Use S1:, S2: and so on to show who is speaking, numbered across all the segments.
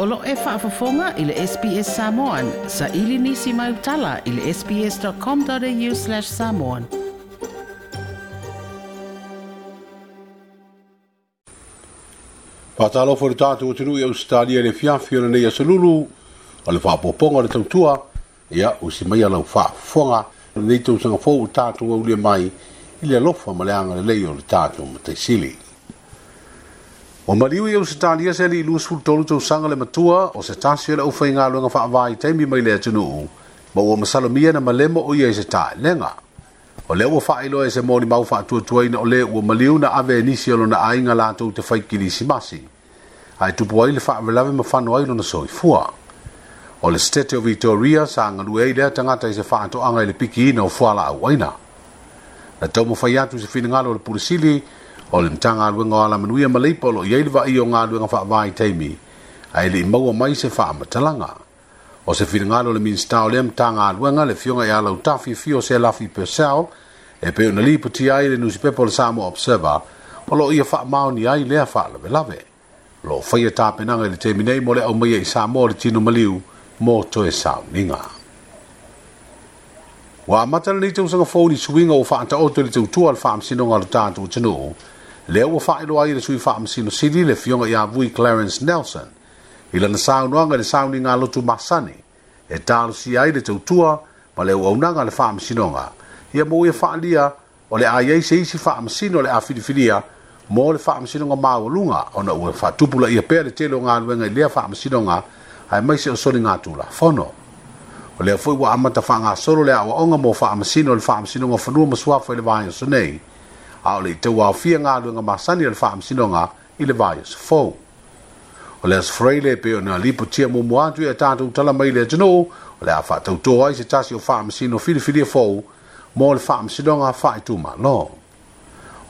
S1: Olo e whaafafonga i le SPS Samoan. Sa ili nisi mai utala i le sps.com.au slash samoan. Patalo fori tātu o tiru i Australia le fiafi o nei asalulu o le whaapoponga le tautua ia usi mai alau whaafonga nei tausanga fōu tātu au le mai i le alofa maleanga le leo le tātu o mataisili. Patalo Ua maliu i au se talia seli li ilu sulu tolu tau sanga matua o se tasi ele uwhai ngā luenga te teimi mai le atunuu ma ua masalomia na malemo o ia i se lenga. O le ua whailo e se mōni mau whaatuatuaina ole le ua maliu na ave e nisi alo na ainga lātou te whaikilisi masi. Ai tupu ai le whaavelawe ma whanu ailo na fua. O le stete o Vitoria sa ngalu ei lea tanga i se to anga le piki ina o fuala au aina. Na tau mawhai atu se finangalo le purisili, o le mataga aluega o alamanuia ma leipa o loo iai le vaaioga aluega faavaitaimi ae lii maua mai se faamatalaga o se filagalo le minista o lea mataga aluega le fioga iā lau tafiafio o se lafi pesao e pei ona lipotia ai le nusipepa o le samo observa o loo ia faamaoni ai lea faalavelave loo faia tapenaga i le teminei mo le aumaia i samo le tino maliu mo toe sauniga ua amata lenei tausaga fou nisuiga ua faataoto i le tautua a le faamasinoga o le tatou atunuu le ua faailo ai le sui faamasinosili le fioga i avui clarence nelson i lana saunoaga i le sauniga lotu masani e talosia ai le tautua ma le auaunaga le faamasinoga ia mo ia faaalia o le a iai se isi faamasino o le a filifilia mo le faamasinoga maualuga ona ua faatupulaia pea le tele o galuega i lea faamasinoga ae maise o soligātulafono o lea foʻi ua amata faagasolo le aʻoaʻoga mo faamasino o le faamasinoga fanua ma suafa i le vaeoso nei ao le itaua aofia galuega masani a le faamasinoga i le vaiosofo o le asofaraile pe ona lipotia momo atu ia e tatou tala mai le atunuu o le a faatautō ai se tasi o faamasino filifilia fou mo le faamasinoga faaitumālo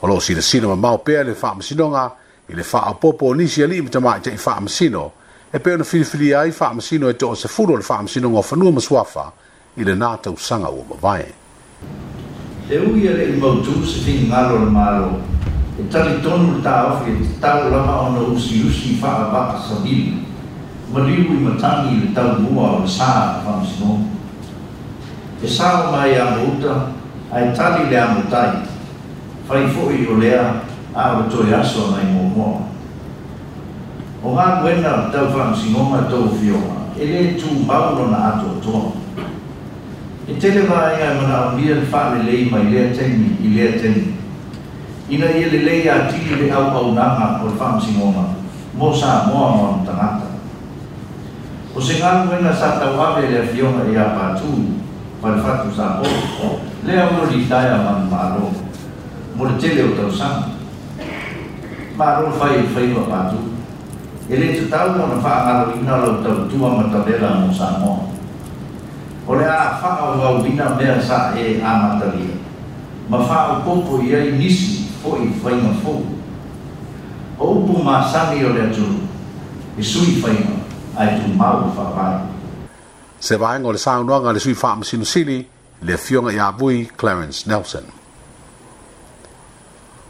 S1: o loo silasino mamao pea le faamasinoga i le faaopoopo o nisi alii ma tamā itaʻi faamasino e pe ona filifilia ai faamasino e toʻa sefulu o le faamasinoga o fanua ma suafa i le natausaga ua mavae
S2: Eu ia le imau tu se fi ngalo le malo. E tali tonu ta ofi e tau lama ona usi usi wha a waka sa dili. Mariu i matangi le tau mua o sā whamsino. E sā o mai a mouta, ai tali le amutai. Whai fōi o lea, a o toi aso mai mō mō. O ngā kuena tau whamsino ma tau fionga, e le tū mauro na ato tōna. E tele mai ai mana o lia le wha le lei mai lea teni, i lea teni. Ina ia le lei a ti le au au nanga o le wha msingoma, mō sā moa moa mo tangata. O se ngā nguenga sa tau ave le fionga e a pātū, pa le whatu sa o, lea o li taia ma mālo, mo le tele o tau sanga. Mālo whai e whaiwa pātū. E Ele te tau mo na fa wha angalo ina ta tau tua ma tau la mo sa moa. o le a whaauauina mea sa e amatalia ma whaaokopo i ai nisi fo'i whainga fou o upu masani o le atulu e sui whainga ai tu mau whaavai se
S1: vaenga o le saunoaga le sui faamasinosili le afioga iā à vui clarence nelson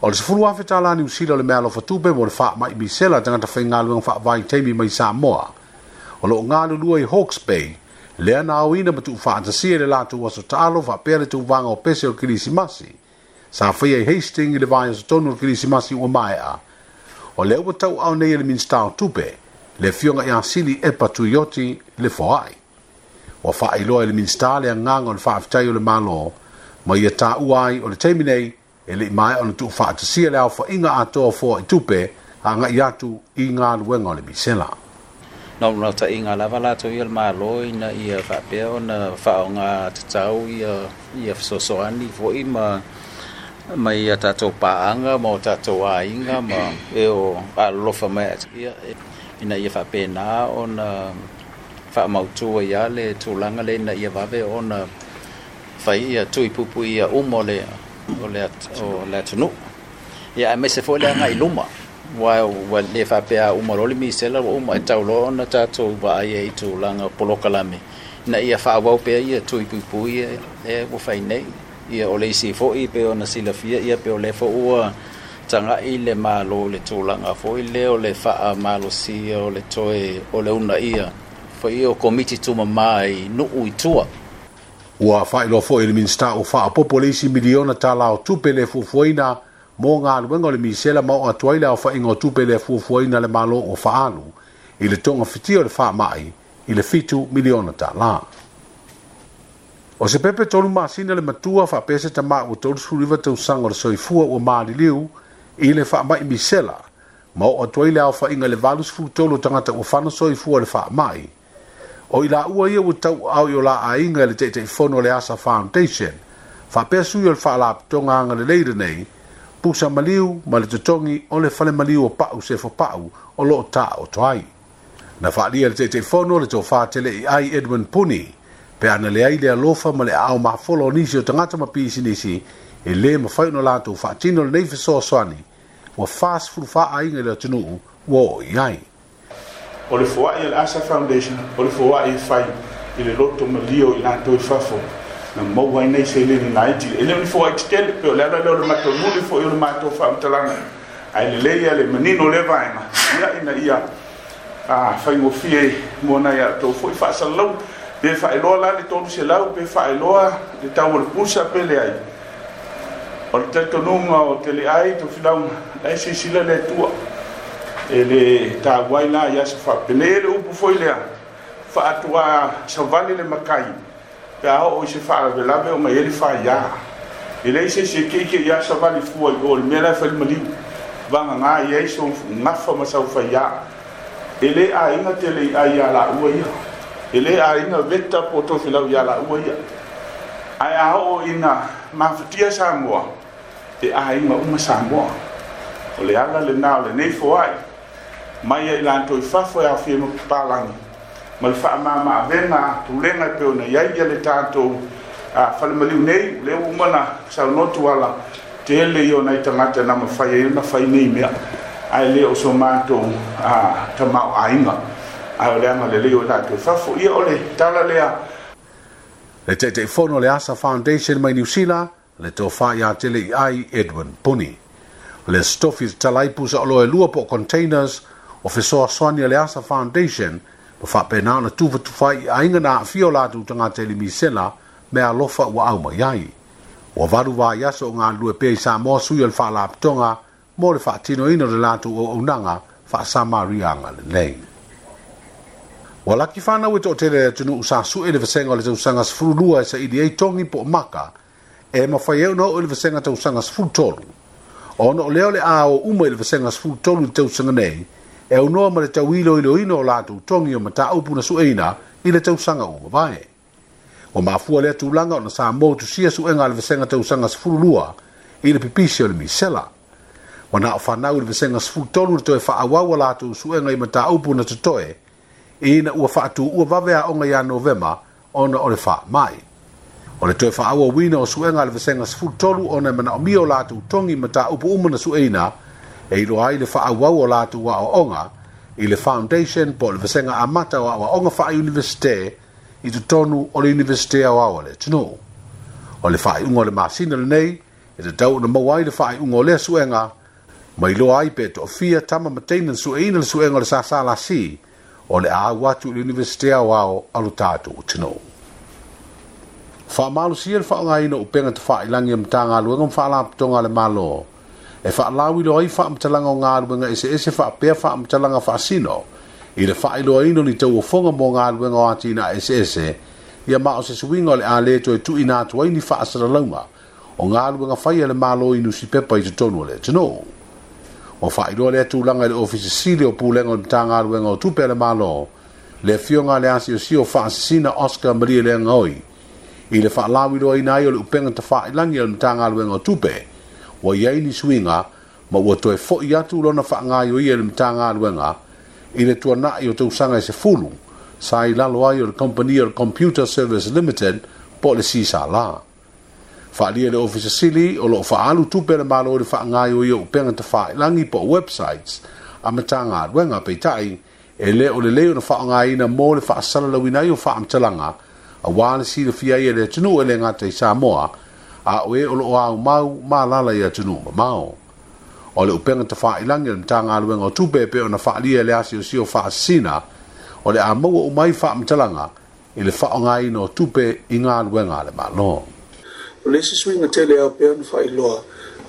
S1: o le sefulu afe tala niusila o le mea alofa tupe mo le faamaʻi misela tagata faigaluega faavaitaimi mai samoa o loo galulua i hawks bay le ana auina ma tuufaatasia i le latou asotaalo faapea le tuvaga o pese o kilisimasi sa faia i e hasting i le vaeasotonu o le kilisimasi ua maeʻa o lea ua tauao nei e le minista o tupe le afioga iā sili epa tuioti le foaʻi ua faailoa i le minista le agaga o le faafitai o le malo ma ia taʻua ai o le taimi nei e leʻi maeʻa ona tuufaatasia le aofaʻiga atoa foaʻi tupe aagaʻi atu i galuega o
S3: le
S1: misela
S3: nomno taʻiga lava latou ia le mālo ina ia faapea ona faaoga tatau ia ia fesoasoani foʻi ma ma ia tatou paaga ma o tatou aiga ma e o alolofa mai ia ina ia faapenā ona faamautua iā le tulaga le ina ia vave ona fai ia tui pupu ia uma o le o le atunuu ia e mese foʻi le agai luma wa wa le fa pe a uma loli mi sela o ma tau lo ona tatou ba ye to langa poloka na ia fa wa pe ia to ipu pu ia e, e o fai nei ia o le si fo i pe ona sila fia ia pe o le fo o tanga i le lo le langa fo i leo le ma lo si o le toe o le una ia fo i o komiti ma mai
S1: nuu i tua Ua whailofo i le minsta o wha apopo leisi miliona tā o tupe le fufuina mo nga alu wenga le misela mao atuai le awha inga o tupe le fuafuai na le malo o faalu i le tonga fiti o le faa mai i le fitu miliona ta la. O se pepe tolu maa le matua faa pese ta maa o tolu suriva tau sanga le soifua o maa li liu i le faa mai misela mao atuai le awha inga le valu sifu tolu tangata o fana soifua le faa mai o i la ua ia u tau au i o la a inga le teitei fono le asa foundation faa pesu i o le faa laptonga anga le leire nei pusa maliu ma le totogi o le fale maliu o pa'u se fopa'u o lo'o ta'oto ai na fa'aalia le teitelefono o le tofā tele'i ai edwin puni pe ana leai le alofa ma le a'ao mafolo o nisi o tagata ma pisinisi e lē ma fai ona latou fa'atino lenei fesoasoani ua fasefulufa'aiga i le atunu'u
S4: ua
S1: o'i ai
S4: o le foa'i a le asa foundation o le foa'i e fai i le loto malio i latou i fafo na mau ai nei se lele na idi ele ni fo extel pe le ala le ma to mule fo yo ma to fa am talanga ai le le ia le menino le vai ma ia ina ia a fa ngo fie mo na ia to fo fa sa lo pe fa lo la le to se lau pe fa lo a le ta wor pusa pe le ai Or te to nunga o te le ai to filau ai se sila le tua ele ta guaina ia se fa pele e upu foi lea fa atua sa vale le makai pe e e e a o se fa ave la o ma yeli fa ya ele se se ke ke ya sa vali fu o gol me la fa le mali va ma na ye so na fa ma sa fa ya ele a ina tele a ya la u ya ele a ina vetta po to fila ya la u ya a ya o ina ma fatia sa mo e a ina u ma sa mo o le ala le na le nei fo ai mai ai lan to fa fo ya fi mo pa ma le faamāmaavega tulega e pe ona iai ia le tatou falemaliu nei u lea uma na saunotu ala tele i i tagata na mafai ai e ona fai nei mea ae lē o so matou tamaoāiga ae o le agalelei o tatou fafo ia o le tala lea le
S1: taʻitaʻifono o le asa foundation mai niusila le tofā iā tele i ai edwin puni le stofi talaipu saʻoloe lua po o containers o fesoasoani a le asa foundation ma faapena ona tufatufai aiga na aafia o latou tagata i le misela me alofa ua aumai ai ua valuvaiaso o galulue pea i sa moa sui e o le faalapitoga mo le faatinoina o le latou auaunaga faasamariaga lenei ua laki fanau e toʻatele le atunuu sasuʻe i le fasega o le tausaga sfuluua e saʻili ai togi po o maka e mafai auna oʻu i le fasega tausaga sfulutolu ona o lea o le a o uma i le fasega sfulutolu i le tausaga nei e unoa ma le tauilo ilo ino o lātu tongi o mata upu na sueina i le tausanga o mawae. O mafua lea tūlanga o na sā mōtu sia suenga le vesenga tausanga sifuru lua i le pipisi o le misela. Wa na o whanau le vesenga sifuru tonu le toe whaawawa lātu suenga i mata upu na tutoe i na ua whaatu ua vavea onga ia novema ona o le wha mai. O le toe whaawa wina o suenga le vesenga sifuru tolu ona mana o mio lātu tongi mata upu umana sueina i le e ilo ai le faa wau o latu wa o onga i le foundation po le vasenga amata wa o onga faa universite i tu tonu o le universite a wau le tino. O le faa iungo le masina le nei, e te tau na mawai le faa iungo le suenga, ma ilo ai pe to fia tama mateina su eina le suenga le sasa la si, o le a watu le universite a wau alu tatu o tino. Faa malu siya le faa ngaino upenga te faa ilangi ya mtanga aluenga mfaa laputonga le maloo, e fa la wi loi fa mtala nga nga lu nga ese ese fa pe fa mtala nga fa sino i le fa i lo ino ni tau fo nga mo nga lu nga ati na ese ese ia ma o se swingo le ale to tu ina to i ni fa asara lunga o nga lu nga fa le malo i nu si pe pa i to no le to no o fa i lo le tu langa le ofisi si le o pu le nga ta nga lu tu pe le malo le fiong le asio si o fa sina oscar maria le nga i le fa la wi lo ina i o le upenga ta fa i langi le pe le fa fa i langi le ta nga lu tu pe ia ini lisuiga ma ua toe foʻi atu lona yo ia i le matagaluega i le tuanaʻi o tausaga e sefulu sa i lalo ai o le kompania o computer service limited po o le sisalā faaalia le sili o loo faaalu tupe le malo i le faagaio ia upega tafaailagi po websites a matagaluega tai e le o lelei ona faaaogāina mo le faasalalauina ai o faamaitalaga auā le silafia ia le atunuu e le te i samoa a o e o au mau ma lala ia tunu ma mau. O le upenga te faa ilangi le mtanga aluenga o tupe pe ona faa lia le asio sio faa sina o le a maua umai faa mtalanga i le faa ngai no tupe inga aluenga le ma no. O le
S5: sisui sui ngatele au pe ona faa iloa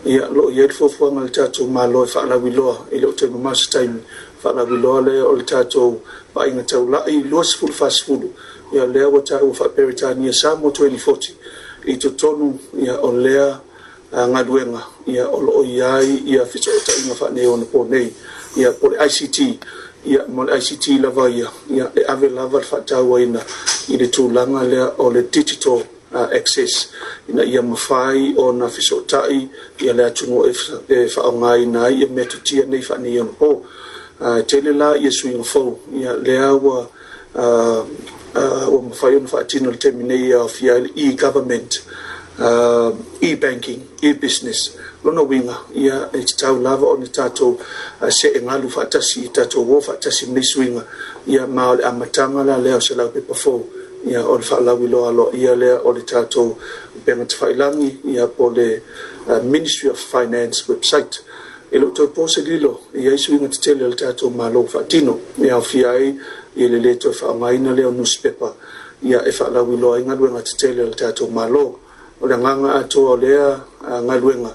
S5: ia lo ia le fofua ngal tatou ma loe faa la wiloa i le o te mamasa taimi faa la wiloa le o le tatou faa inga tau lai lua sifulu faa sifulu ia lea wa tau wa faa peritani ia samo 2040 i totonu ia o lea agaluega ia o loo ia ai ia fesootaʻiga faanei ona ponei ia po le ict ia ma le ict lava ia ia le ave lava le faatauaina i le tulaga lea o le digital access ina ia mafai ona fesootaʻi ia le atunua e eh, faaoga ina ai e metotia nei faanei ona po uh, tele la ia suiga fou ia lea ua wa mawhai ona whaatino le temi nei au e-government, uh, e-banking, e-business, lona winga ia e te tau lava o ni tātou uh, se e ngalu whaatasi i tātou wō whaatasi misuinga ia mā o le amatanga la leo se lau pepa fōu ia o le whaalau i loa lo lea o le tātou benga te whailangi ia uh, Ministry of Finance website e lo tau pose lilo i aisu inga te tele le tātou mālo whaatino me au fiai i le le tau whaangaina leo newspaper ia e whaalawi loa inga luenga te tele le tātou mālo o le nganga atoa lea ngā luenga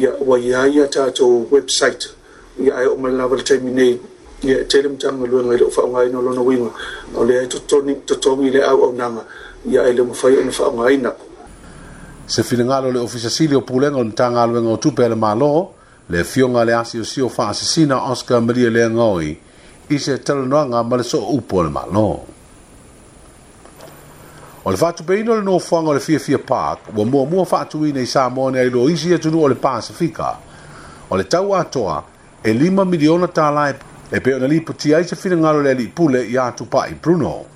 S5: ia ua ia ia tātou website ia ai e o mai lava le taimi nei ia e tele mtanga luenga i leo whaangaina lona winga o lea e totongi le au au nanga ia e leo mawhai o na whaangaina
S1: Se filinga lo le ofisa sili o pulenga o ntanga aluenga o tupe le mālo le fionga le asio sio faa sisina Oscar Maria le ngoi i se talanoanga ma le so upo le malo. O le fatu peino le no o le fia fia park wa mua mua fatu i nei sa mone ai lo isi atunu o le Pasifika o le tau atoa e lima miliona talai e peo na lipo ti aise fina ngalo le alipule i atu pa i Bruno.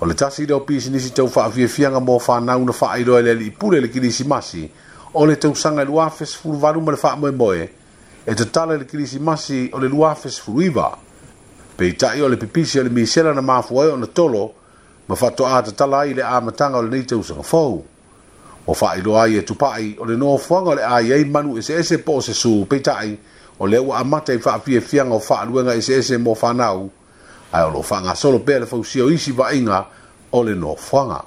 S1: O le tasi ideo pisi nisi tau faa fia fianga mo faa nauna faa le li alipule le kilisi masi o le tausaga i lua fesefuluvalu ma le faamoemoe e tatala i le kilisimasi o le lua fesefuluiva peitaʻi o le pipisi o le misela na mafua ai ona tolo ma faatoʻā tatala ai i le amataga o lenei tausaga fou ua faailoa ai e tupaʻi o le nofoaga o le aiai manu eseese po o se sū peitaʻi o lea ua amata i faafiafiaga o faaaluega eseese mo fanau ae o loo faagasolo pea le fausio isi vaaiga o le nofoaga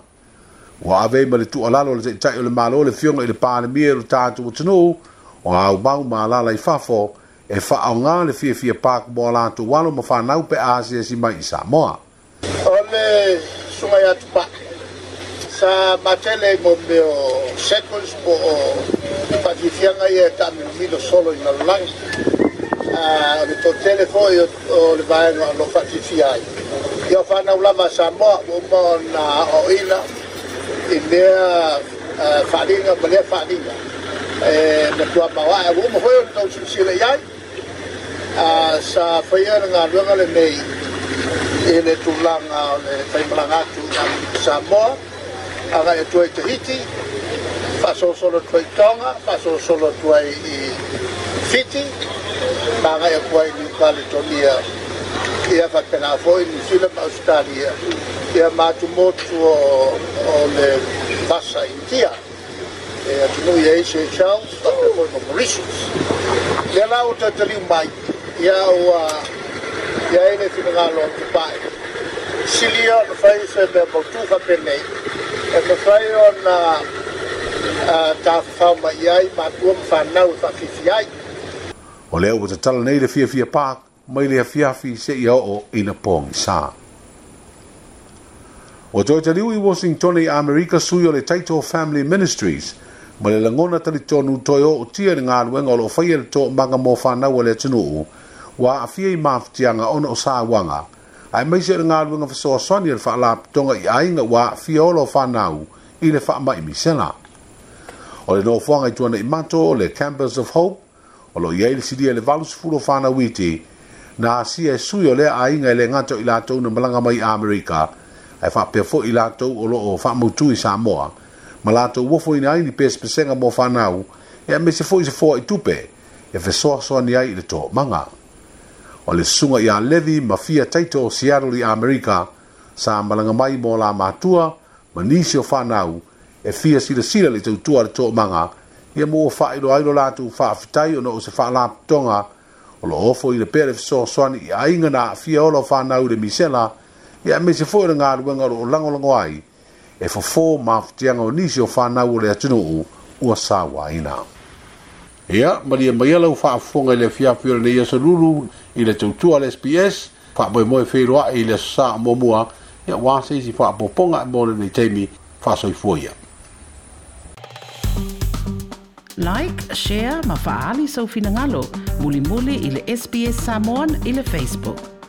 S1: ua avei ma le tuʻalalo le taʻitaʻi o le malo le fioga i le palemia i e lo tatou atunuu o aumau i fafo e faaogā le fiafia pakumoa latou alo ma fanau pe a asiasi mai i samoa o le sugai atu sa matele mo po o faafiafiaga
S6: ia e solo i lalolagi a le totele foʻi o le vaega lo faafifia ai ia o fanau lava samoa uma e lea eh, whaaringa, ma lea whaaringa. Eh, e, ma tua mawa, e wuma hoi o tau si sile iai, a ah, sa whaia ngā ruanga le mei, e le tūlanga o le whaimalanga tū ngā sa moa, a ngai e tuai te hiti, whaso solo tuai tonga, whaso solo tuai i fiti, ma ngai e kuai ni kua le tonia, e a whaipena fōi ni sila pa Australia, pia mātu motu o, o le basa i tia. E atu nui e Asia Charles, tāpe koe no Mauritius. Ia nā o tātari mai, ia o a, ia ene tina ngā loa ki pāi. Silia, na whai se me mautuha penei, e na whai o na tā whau
S1: mai
S6: ai, mātua ma whanau wha fifi ai.
S1: O leo wata tala nei le fia fia pāk, mai le fia fia fia se i o o ina pōngi sāk. O tō liu i Washington i Amerika sui o le Taito Family Ministries, ma le langona tali tonu toi o tia ni ngā luenga o lo whaia e le tō mga mō whanau le tunu u, wā a fia i mawhitianga ona o sā wanga. Ai meise ni ngā luenga whaso a soani e le whaala tonga i ainga wā a fia o lo whanau i le whaama i misena. O le nōwhanga i tuana i mato o le Campus of Hope, o lo iei le siria e le valus fulo whanau iti, na a sia e sui o le ainga i le ngato i lātou na malanga mai Amerika, o ai fa pe fo ila to o lo o fa mo tu i Samoa ma la to wo fo ina ni pe spesenga mo fa nau e me se fo i se fo i tupe e fe so so ni ai le to manga o le sunga ia levi mafia taito o Seattle i Amerika sa malanga mai mo la matua ma nisi o fa nau e fia sila sila le tau tua le to manga ia mo fa ilo ailo la tu fa fitai o no se fa la tonga o lo ofo i le pere fe so so ni ai ngana fia o lo fa nau le misela le misela ia me se foi e nga lu nga lo lango lango ai e fo fo ma tia nga ni so fa na ole atu no u o sa wa ina ia mari mai ala fa fo nga le fia fio le ia so lulu i le tu tu al sps fa mo mo fe roa i le sa mo mo ia wa se si fa po ponga mo le ni temi fa so i foia Like, share, mafa'ali sa so finangalo. Muli-muli ili SBS Samoan ili Facebook.